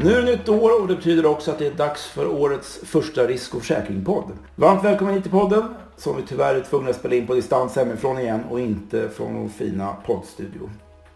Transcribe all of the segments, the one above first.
Nu är det nytt år och det betyder också att det är dags för årets första risk och försäkringpodd. Varmt välkommen hit till podden som vi tyvärr är tvungna att spela in på distans hemifrån igen och inte från vår fina poddstudio.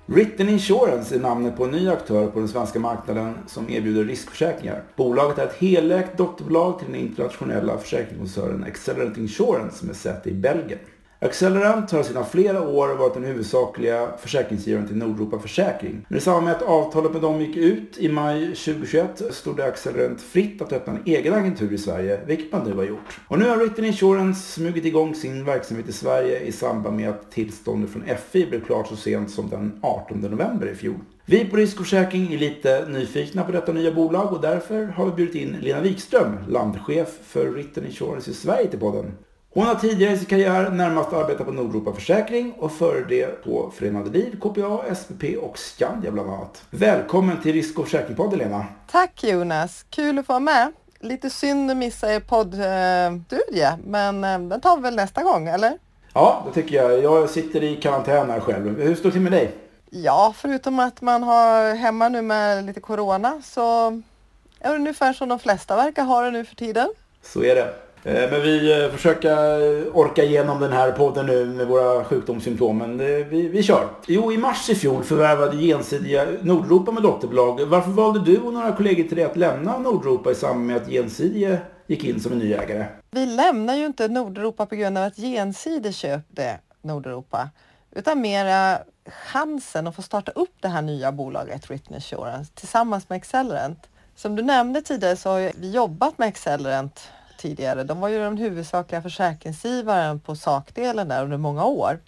Written Insurance är namnet på en ny aktör på den svenska marknaden som erbjuder riskförsäkringar. Bolaget är ett helägt dotterbolag till den internationella försäkringskoncernen Accelerant Insurance med säte i Belgien. Accelerant har sedan flera år varit den huvudsakliga försäkringsgivaren till Nordeuropa Försäkring. Men i samband med att avtalet med dem gick ut i maj 2021 stod det Accelerant fritt att öppna en egen agentur i Sverige, vilket man nu har gjort. Och nu har Written Insurance smugit igång sin verksamhet i Sverige i samband med att tillståndet från FI blev klart så sent som den 18 november i fjol. Vi på Risk och Försäkring är lite nyfikna på detta nya bolag och därför har vi bjudit in Lena Wikström, landchef för Written Insurance i Sverige till podden. Hon har tidigare i sin karriär närmast arbetat på Nordeuropa Försäkring och före det på Förenade Liv, KPA, SPP och Skandia bland annat. Välkommen till Risk och Försäkringspodden Lena. Tack Jonas, kul att få vara med. Lite synd att missa er poddstudie, men eh, den tar vi väl nästa gång, eller? Ja, det tycker jag. Jag sitter i karantän här själv. Hur står det till med dig? Ja, förutom att man har hemma nu med lite corona så är det ungefär som de flesta verkar ha det nu för tiden. Så är det. Eh, men vi eh, försöker eh, orka igenom den här podden nu med våra sjukdomssymptom. Men vi, vi kör. Jo, i mars i fjol förvärvade Gensidiga Nordeuropa med dotterbolag. Varför valde du och några kollegor till dig att lämna Nordeuropa i samband med att Gensidige gick in som en ny ägare? Vi lämnar ju inte Nordeuropa på grund av att Genside köpte Nordeuropa. Utan mera chansen att få starta upp det här nya bolaget Written Assurance tillsammans med Accelerant. Som du nämnde tidigare så har vi jobbat med Accelerant tidigare. De var ju den huvudsakliga försäkringsgivaren på sakdelen där under många år.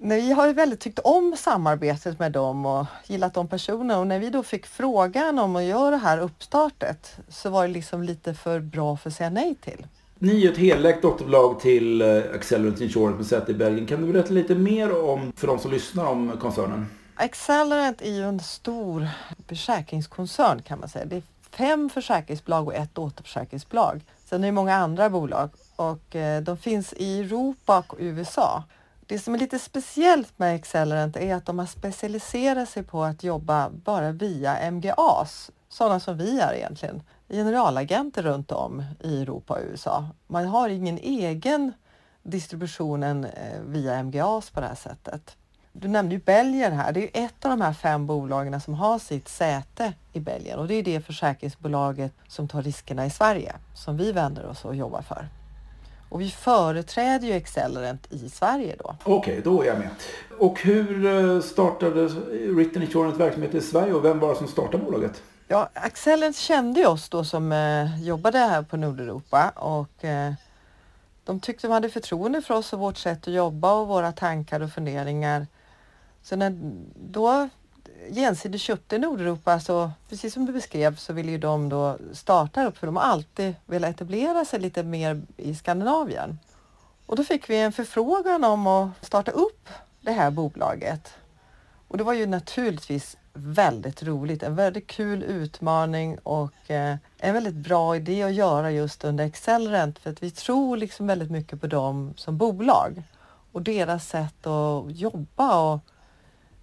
Vi har ju väldigt tyckt om samarbetet med dem och gillat de personerna och när vi då fick frågan om att göra det här uppstartet så var det liksom lite för bra för att säga nej till. Ni är ett helägt dotterbolag till eh, Accelerant Insurance med säte i Belgien. Kan du berätta lite mer om, för de som lyssnar om koncernen? Accelerant är ju en stor försäkringskoncern kan man säga. Det fem försäkringsbolag och ett återförsäkringsbolag. Sen är det många andra bolag och eh, de finns i Europa och USA. Det som är lite speciellt med Accelerant är att de har specialiserat sig på att jobba bara via MGAs, sådana som vi är egentligen, generalagenter runt om i Europa och USA. Man har ingen egen distributionen eh, via MGAs på det här sättet. Du nämnde ju Belgien här. Det är ett av de här fem bolagen som har sitt säte i Belgien och det är det försäkringsbolaget som tar riskerna i Sverige som vi vänder oss och jobbar för. Och vi företräder ju Accelerant i Sverige då. Okej, okay, då är jag med. Och hur eh, startade Written Insurance verksamhet i Sverige och vem var det som startade bolaget? Ja, Accelerant kände oss då som eh, jobbade här på Nordeuropa och eh, de tyckte de hade förtroende för oss och vårt sätt att jobba och våra tankar och funderingar så när då gensidigt köpte Nordeuropa så precis som du beskrev så ville ju de då starta upp för de har alltid velat etablera sig lite mer i Skandinavien. Och då fick vi en förfrågan om att starta upp det här bolaget. Och det var ju naturligtvis väldigt roligt, en väldigt kul utmaning och eh, en väldigt bra idé att göra just under Accelerant för att vi tror liksom väldigt mycket på dem som bolag och deras sätt att jobba och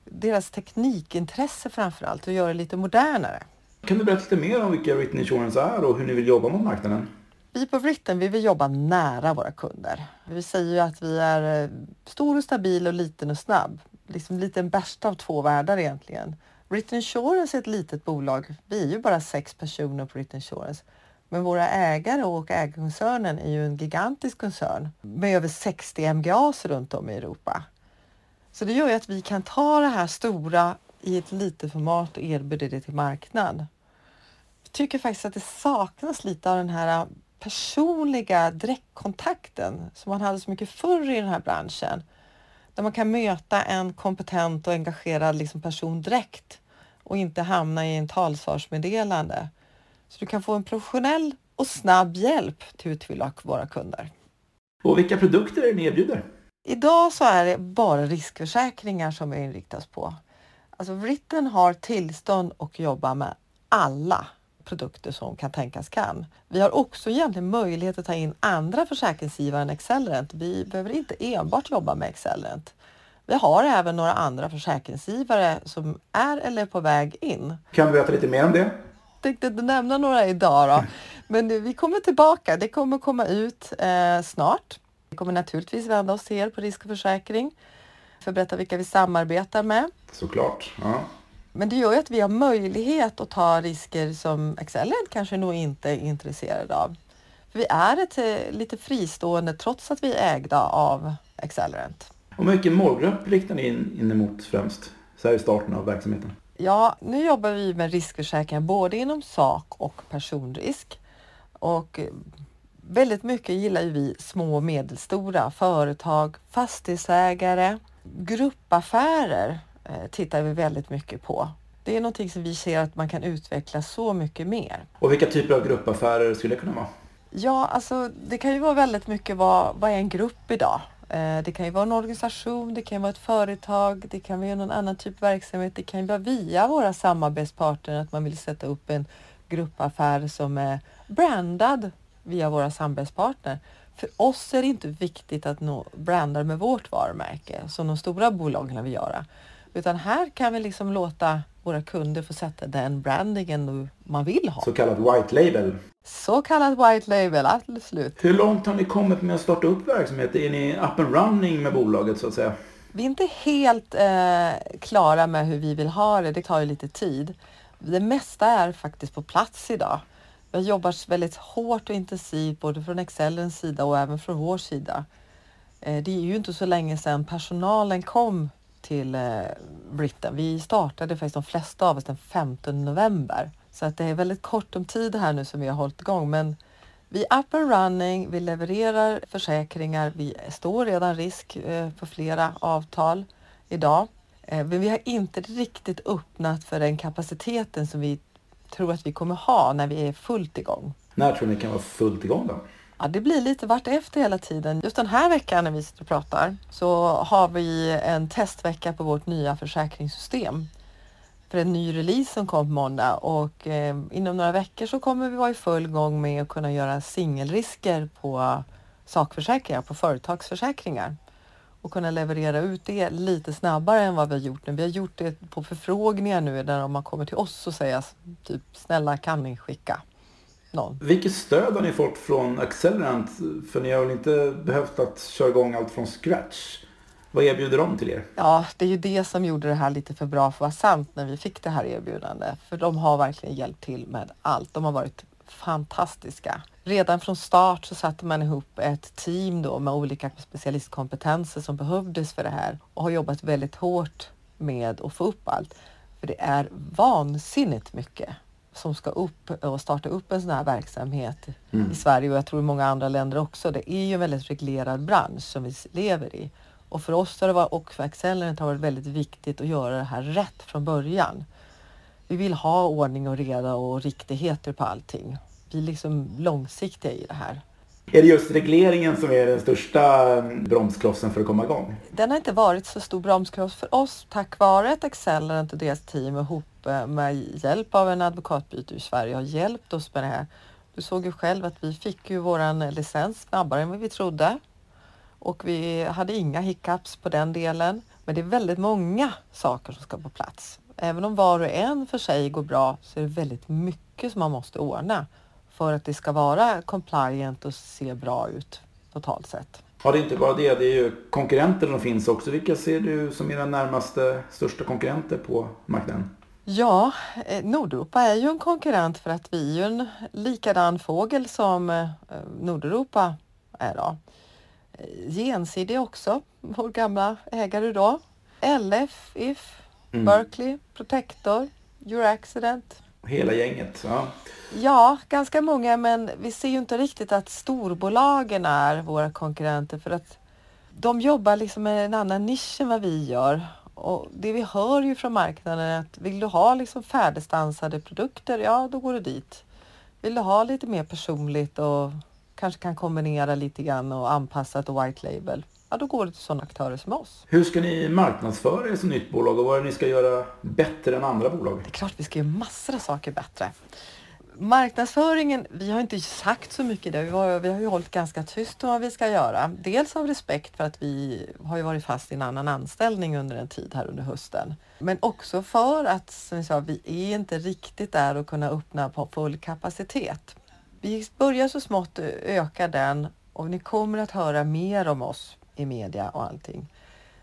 deras teknikintresse framför allt och göra det lite modernare. Kan du berätta lite mer om vilka Written Insurance är och hur ni vill jobba mot marknaden? Vi på Written vi vill jobba nära våra kunder. Vi säger ju att vi är eh, stor och stabil och liten och snabb. Liksom lite en bästa av två världar egentligen. Written Insurance är ett litet bolag. Vi är ju bara sex personer på Written Insurance. Men våra ägare och ägarkoncernen är ju en gigantisk koncern med över 60 MGAs runt om i Europa. Så det gör ju att vi kan ta det här stora i ett litet format och erbjuda det till marknad. Jag tycker faktiskt att det saknas lite av den här personliga direktkontakten som man hade så mycket förr i den här branschen. Där man kan möta en kompetent och engagerad liksom person direkt och inte hamna i en talsvarsmeddelande. Så du kan få en professionell och snabb hjälp till att utbilda våra kunder. Och vilka produkter är det ni erbjuder? Idag så är det bara riskförsäkringar som vi inriktas på. Alltså Written har tillstånd att jobba med alla produkter som kan tänkas kan. Vi har också egentligen möjlighet att ta in andra försäkringsgivare än Accelerant. Vi behöver inte enbart jobba med Accelerant. Vi har även några andra försäkringsgivare som är eller är på väg in. Kan du berätta lite mer om det? tänkte inte nämna några idag då. Men vi kommer tillbaka. Det kommer komma ut eh, snart. Vi kommer naturligtvis vända oss till er på Risk och försäkring för att berätta vilka vi samarbetar med. Såklart. Ja. Men det gör ju att vi har möjlighet att ta risker som Accelerant kanske nog inte är intresserade av. För vi är ett eh, lite fristående trots att vi är ägda av Accelerant. Och vilken målgrupp riktar ni in, in emot främst så här i starten av verksamheten? Ja, nu jobbar vi med riskförsäkringar både inom sak och personrisk. Och eh, väldigt mycket gillar ju vi små och medelstora företag, fastighetsägare, gruppaffärer eh, tittar vi väldigt mycket på. Det är någonting som vi ser att man kan utveckla så mycket mer. Och vilka typer av gruppaffärer skulle det kunna vara? Ja, alltså det kan ju vara väldigt mycket vad, vad är en grupp idag? Eh, det kan ju vara en organisation, det kan vara ett företag, det kan vara någon annan typ av verksamhet. Det kan ju vara via våra samarbetspartner att man vill sätta upp en gruppaffär som är brandad via våra samarbetspartner. För oss är det inte viktigt att nå brandar med vårt varumärke som de stora bolagen vill göra. Utan här kan vi liksom låta våra kunder få sätta den brandingen man vill ha. Så kallad white label. Så kallad white label, absolut. Hur långt har ni kommit med att starta upp verksamhet? Är ni up and running med bolaget så att säga? Vi är inte helt eh, klara med hur vi vill ha det. Det tar ju lite tid. Det mesta är faktiskt på plats idag. Vi har jobbat väldigt hårt och intensivt både från Excellens sida och även från vår sida. Eh, det är ju inte så länge sedan personalen kom till eh, Britten. Vi startade faktiskt de flesta av oss den 15 november. Så att det är väldigt kort om tid här nu som vi har hållit igång. Men vi är up and running, vi levererar försäkringar, vi står redan risk eh, på flera avtal idag. Men vi har inte riktigt öppnat för den kapaciteten som vi tror att vi kommer ha när vi är fullt igång. När tror ni kan vara fullt igång då? Ja, det blir lite vart efter hela tiden. Just den här veckan när vi sitter och pratar så har vi en testvecka på vårt nya försäkringssystem för en ny release som kom på måndag och eh, inom några veckor så kommer vi vara i full gång med att kunna göra singelrisker på sakförsäkringar, på företagsförsäkringar och kunna leverera ut det lite snabbare än vad vi har gjort nu. Vi har gjort det på förfrågningar nu där har kommit till oss och säger typ snälla kan ni skicka någon. Vilket stöd har ni fått från Accelerant? För ni har väl inte behövt att köra igång allt från scratch? Vad erbjuder de till er? Ja, det är ju det som gjorde det här lite för bra för att vara sant när vi fick det här erbjudandet. För de har verkligen hjälpt till med allt. De har varit fantastiska. Redan från start så satte man ihop ett team då med olika specialistkompetenser som behövdes för det här och har jobbat väldigt hårt med att få upp allt. För det är vansinnigt mycket som ska upp och starta upp en sån här verksamhet mm. i Sverige och jag tror i många andra länder också. Det är ju en väldigt reglerad bransch som vi lever i. Och för oss har det varit, och för Accelerant har det varit väldigt viktigt att göra det här rätt från början. Vi vill ha ordning och reda och riktigheter på allting. Vi är liksom långsiktiga i det här. Är det just regleringen som är den största mm, bromsklossen för att komma igång? Den har inte varit så stor bromskloss för oss tack vare att Accelerant och deras team ihop med hjälp av en advokatbyte i Sverige har hjälpt oss med det här. Du såg ju själv att vi fick ju våran licens snabbare än vad vi trodde och vi hade inga hiccups på den delen. Men det är väldigt många saker som ska på plats. Även om var och en för sig går bra så är det väldigt mycket som man måste ordna för att det ska vara compliant och se bra ut totalt sett. Ja, det är inte bara det. Det är ju konkurrenter som finns också. Vilka ser du som era närmaste största konkurrenter på marknaden? Ja, eh, Nordeuropa är ju en konkurrent för att vi är ju en likadan fågel som eh, Nordeuropa är då. Gensidig också, vår gamla ägare då. LF, If, mm. Berkeley, Protector, Accident. Hela gänget. Ja. ja, ganska många men vi ser ju inte riktigt att storbolagen är våra konkurrenter för att de jobbar liksom med en annan nisch än vad vi gör. Och det vi hör ju från marknaden är att vill du ha liksom färdigstansade produkter, ja då går du dit. Vill du ha lite mer personligt och kanske kan kombinera lite grann och anpassa ett white label, ja då går det till sådana aktörer som oss. Hur ska ni marknadsföra er som nytt bolag och vad är det ni ska göra bättre än andra bolag? Det är klart vi ska göra massor av saker bättre. Marknadsföringen, vi har inte sagt så mycket där. Vi har, vi har ju hållit ganska tyst om vad vi ska göra. Dels av respekt för att vi har ju varit fast i en annan anställning under en tid här under hösten. Men också för att, som jag sa, vi är inte riktigt där att kunna öppna på full kapacitet. Vi börjar så smått öka den och ni kommer att höra mer om oss i media och allting.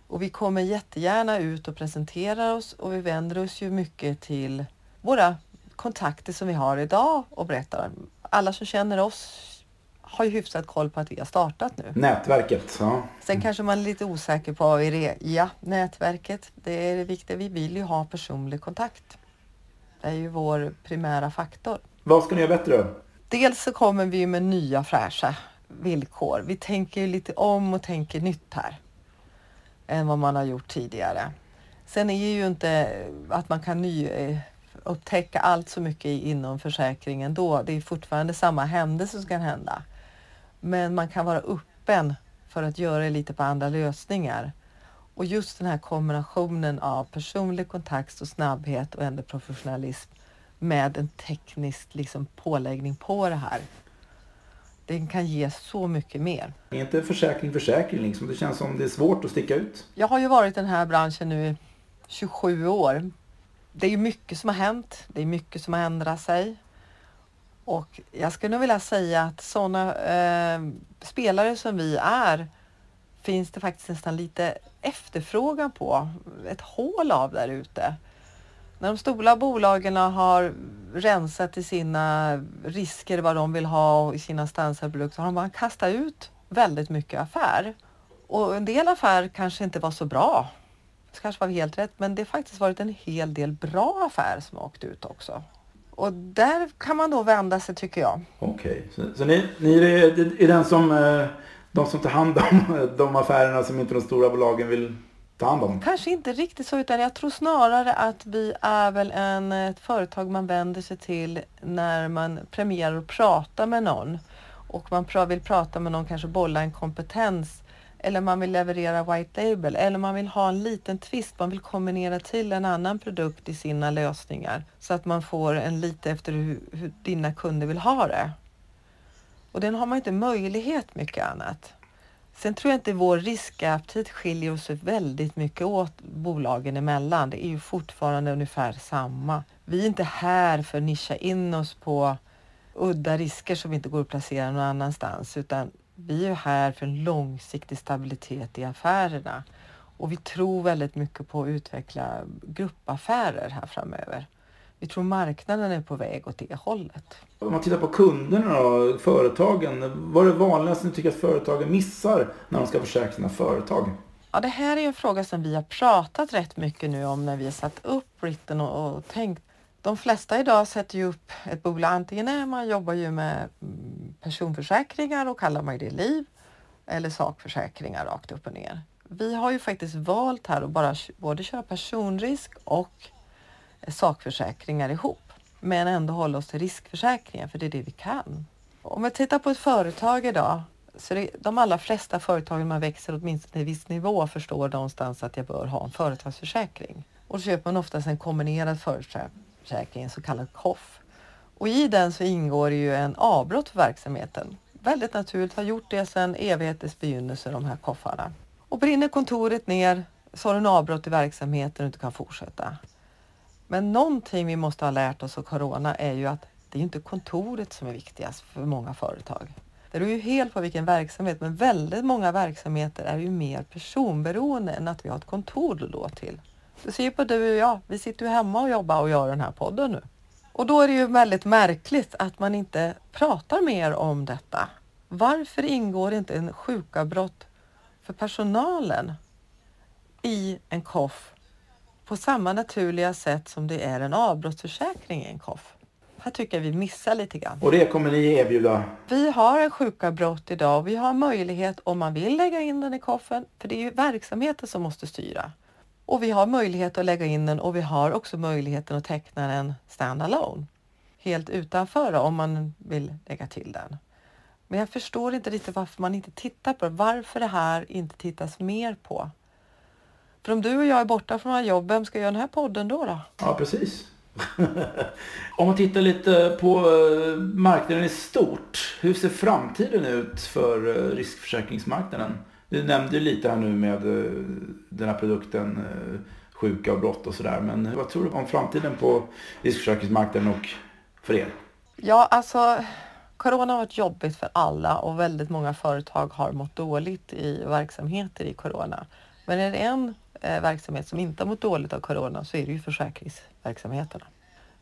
Och vi kommer jättegärna ut och presentera oss och vi vänder oss ju mycket till våra kontakter som vi har idag och berättar. Alla som känner oss har ju hyfsat koll på att vi har startat nu. Nätverket, ja. Sen kanske man är lite osäker på vad är det Ja, nätverket. Det är det viktiga. Vi vill ju ha personlig kontakt. Det är ju vår primära faktor. Vad ska ni göra bättre? Dels så kommer vi med nya fräscha villkor. Vi tänker lite om och tänker nytt här än vad man har gjort tidigare. Sen är ju inte att man kan ny, eh, upptäcka allt så mycket inom försäkringen då. Det är fortfarande samma händelse som kan hända. Men man kan vara öppen för att göra lite på andra lösningar. Och just den här kombinationen av personlig kontakt och snabbhet och ändå professionalism med en teknisk liksom, påläggning på det här. Den kan ge så mycket mer. Är inte försäkring försäkring liksom? Det känns som det är svårt att sticka ut. Jag har ju varit i den här branschen nu i 27 år det är mycket som har hänt. Det är mycket som har ändrat sig. Och jag skulle nog vilja säga att sådana eh, spelare som vi är finns det faktiskt nästan lite efterfrågan på. Ett hål av där ute. När de stora bolagen har rensat i sina risker, vad de vill ha i sina standardprodukter, har de bara kastat ut väldigt mycket affär. Och en del affär kanske inte var så bra det kanske var helt rätt, men det har faktiskt varit en hel del bra affärer som har åkt ut också. Och där kan man då vända sig tycker jag. Okej, okay. så, så, ni, ni är, är den som, eh, de som tar hand om de affärerna som inte de stora bolagen vill ta hand om? Kanske inte riktigt så, utan jag tror snarare att vi är väl en, ett företag man vänder sig till när man premierar och pratar med någon. Och man vill prata med någon, kanske bolla en kompetens eller man vill leverera white label eller man vill ha en liten twist, man vill kombinera till en annan produkt i sina lösningar så att man får en lite efter hur, hur dina kunder vill ha det. Och den har man inte möjlighet mycket annat. Sen tror jag inte vår riskaptit skiljer oss väldigt mycket åt bolagen emellan. Det är ju fortfarande ungefär samma. Vi är inte här för att nischa in oss på udda risker som inte går att placera någon annanstans utan vi är här för en långsiktig stabilitet i affärerna och vi tror väldigt mycket på att utveckla gruppaffärer här framöver. Vi tror marknaden är på väg åt det hållet. Om man tittar på kunderna och företagen. Vad är det vanligaste ni tycker att företagen missar när de ska försäkra sina företag? Ja, det här är en fråga som vi har pratat rätt mycket nu om när vi har satt upp Britten och, och tänkt de flesta idag sätter ju upp ett bolag. Antingen är man jobbar ju med mm, personförsäkringar och kallar man det liv eller sakförsäkringar rakt upp och ner. Vi har ju faktiskt valt här att bara både köra personrisk och sakförsäkringar ihop men ändå hålla oss till riskförsäkringen för det är det vi kan. Om vi tittar på ett företag idag så det, de allra flesta företagen man växer åtminstone till en viss nivå förstår någonstans att jag bör ha en företagsförsäkring. Och då köper man oftast en kombinerad företagsförsäkring, en så kallad KOF. Och i den så ingår det ju en avbrott för verksamheten. Väldigt naturligt, har gjort det sedan evighetens begynnelse, de här koffarna. Och brinner kontoret ner så har du en avbrott i verksamheten och inte kan fortsätta. Men någonting vi måste ha lärt oss av Corona är ju att det är inte kontoret som är viktigast för många företag. Det beror ju helt på vilken verksamhet, men väldigt många verksamheter är ju mer personberoende än att vi har ett kontor att gå till. Du ser ju på du och jag, vi sitter ju hemma och jobbar och gör den här podden nu. Och då är det ju väldigt märkligt att man inte pratar mer om detta. Varför ingår inte en sjukavbrott för personalen i en KOF på samma naturliga sätt som det är en avbrottsförsäkring i en KOF? Här tycker jag vi missar lite grann. Och det kommer ni erbjuda? Vi har en sjukavbrott idag och vi har möjlighet om man vill lägga in den i koffen, för det är ju verksamheten som måste styra. Och vi har möjlighet att lägga in den och vi har också möjligheten att teckna den standalone. Helt utanför om man vill lägga till den. Men jag förstår inte riktigt varför man inte tittar på det. Varför det här inte tittas mer på. För om du och jag är borta från våra jobb, vem ska göra den här podden då? då? Ja, precis. Om man tittar lite på eh, marknaden i stort. Hur ser framtiden ut för eh, riskförsäkringsmarknaden? Du nämnde ju lite här nu med eh, den här produkten sjuka och brott och sådär. Men vad tror du om framtiden på riskförsäkringsmarknaden och för er? Ja, alltså Corona har varit jobbigt för alla och väldigt många företag har mått dåligt i verksamheter i Corona. Men är det en Eh, verksamhet som inte har mått dåligt av Corona så är det ju försäkringsverksamheterna.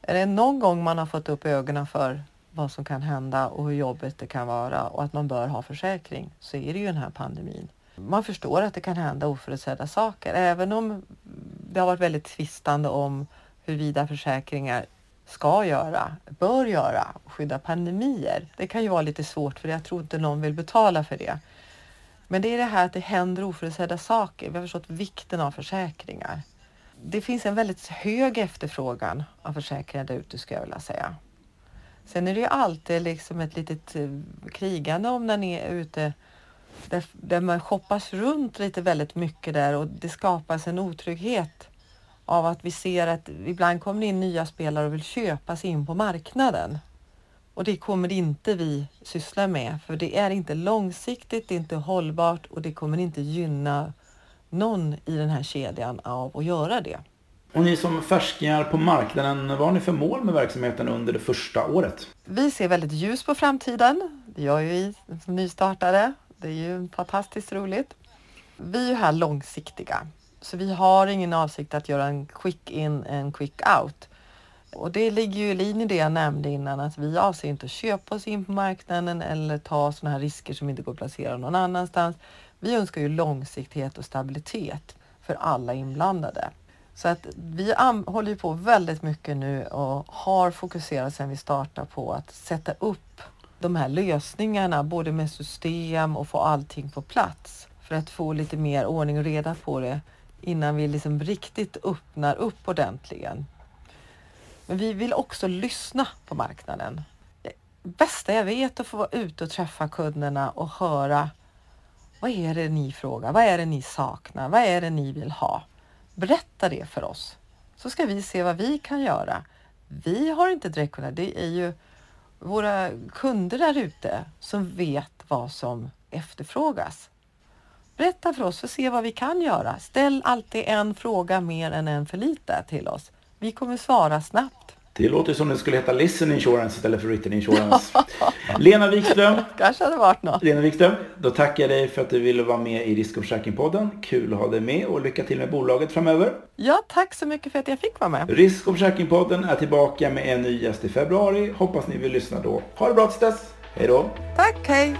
Är det någon gång man har fått upp ögonen för vad som kan hända och hur jobbigt det kan vara och att man bör ha försäkring så är det ju den här pandemin. Man förstår att det kan hända oförutsedda saker även om det har varit väldigt tvistande om huruvida försäkringar ska göra, bör göra, skydda pandemier. Det kan ju vara lite svårt för jag tror inte någon vill betala för det. Men det är det här att det händer oförutsedda saker. Vi har förstått vikten av försäkringar. Det finns en väldigt hög efterfrågan av försäkringar där ute skulle jag vilja säga. Sen är det ju alltid liksom ett litet eh, krigande om när ni är ute där, där man shoppas runt lite väldigt mycket där och det skapas en otrygghet av att vi ser att ibland kommer det in nya spelare och vill köpa sig in på marknaden. Och det kommer inte vi syssla med för det är inte långsiktigt, det är inte hållbart och det kommer inte gynna någon i den här kedjan av att göra det. Och ni som färskingar på marknaden, vad har ni för mål med verksamheten under det första året? Vi ser väldigt ljus på framtiden. Det gör ju vi som nystartade. Det är ju fantastiskt roligt. Vi är här långsiktiga, så vi har ingen avsikt att göra en quick in, en quick out. Och det ligger ju i linje det jag nämnde innan att vi avser inte att köpa oss in på marknaden eller ta sådana här risker som inte går att placera någon annanstans. Vi önskar ju långsiktighet och stabilitet för alla inblandade. Så att vi håller på väldigt mycket nu och har fokuserat sedan vi startade på att sätta upp de här lösningarna, både med system och få allting på plats för att få lite mer ordning och reda på det innan vi liksom riktigt öppnar upp ordentligen. Men vi vill också lyssna på marknaden. Det bästa jag vet är att få vara ute och träffa kunderna och höra vad är det ni frågar? Vad är det ni saknar? Vad är det ni vill ha? Berätta det för oss så ska vi se vad vi kan göra. Vi har inte direkt kunnat, det är ju våra kunder där ute som vet vad som efterfrågas. Berätta för oss och se vad vi kan göra. Ställ alltid en fråga mer än en för lite till oss. Vi kommer svara snabbt. Det låter som det skulle heta Listen Insurance istället för Written Insurance. Lena Wikström. kanske hade varit något. Lena Wikström, då tackar jag dig för att du ville vara med i Risk och försäkringspodden. Kul att ha dig med och lycka till med bolaget framöver. Ja, tack så mycket för att jag fick vara med. Risk och försäkringspodden är tillbaka med en ny gäst i februari. Hoppas ni vill lyssna då. Ha det bra tills dess. Hej då. Tack, hej.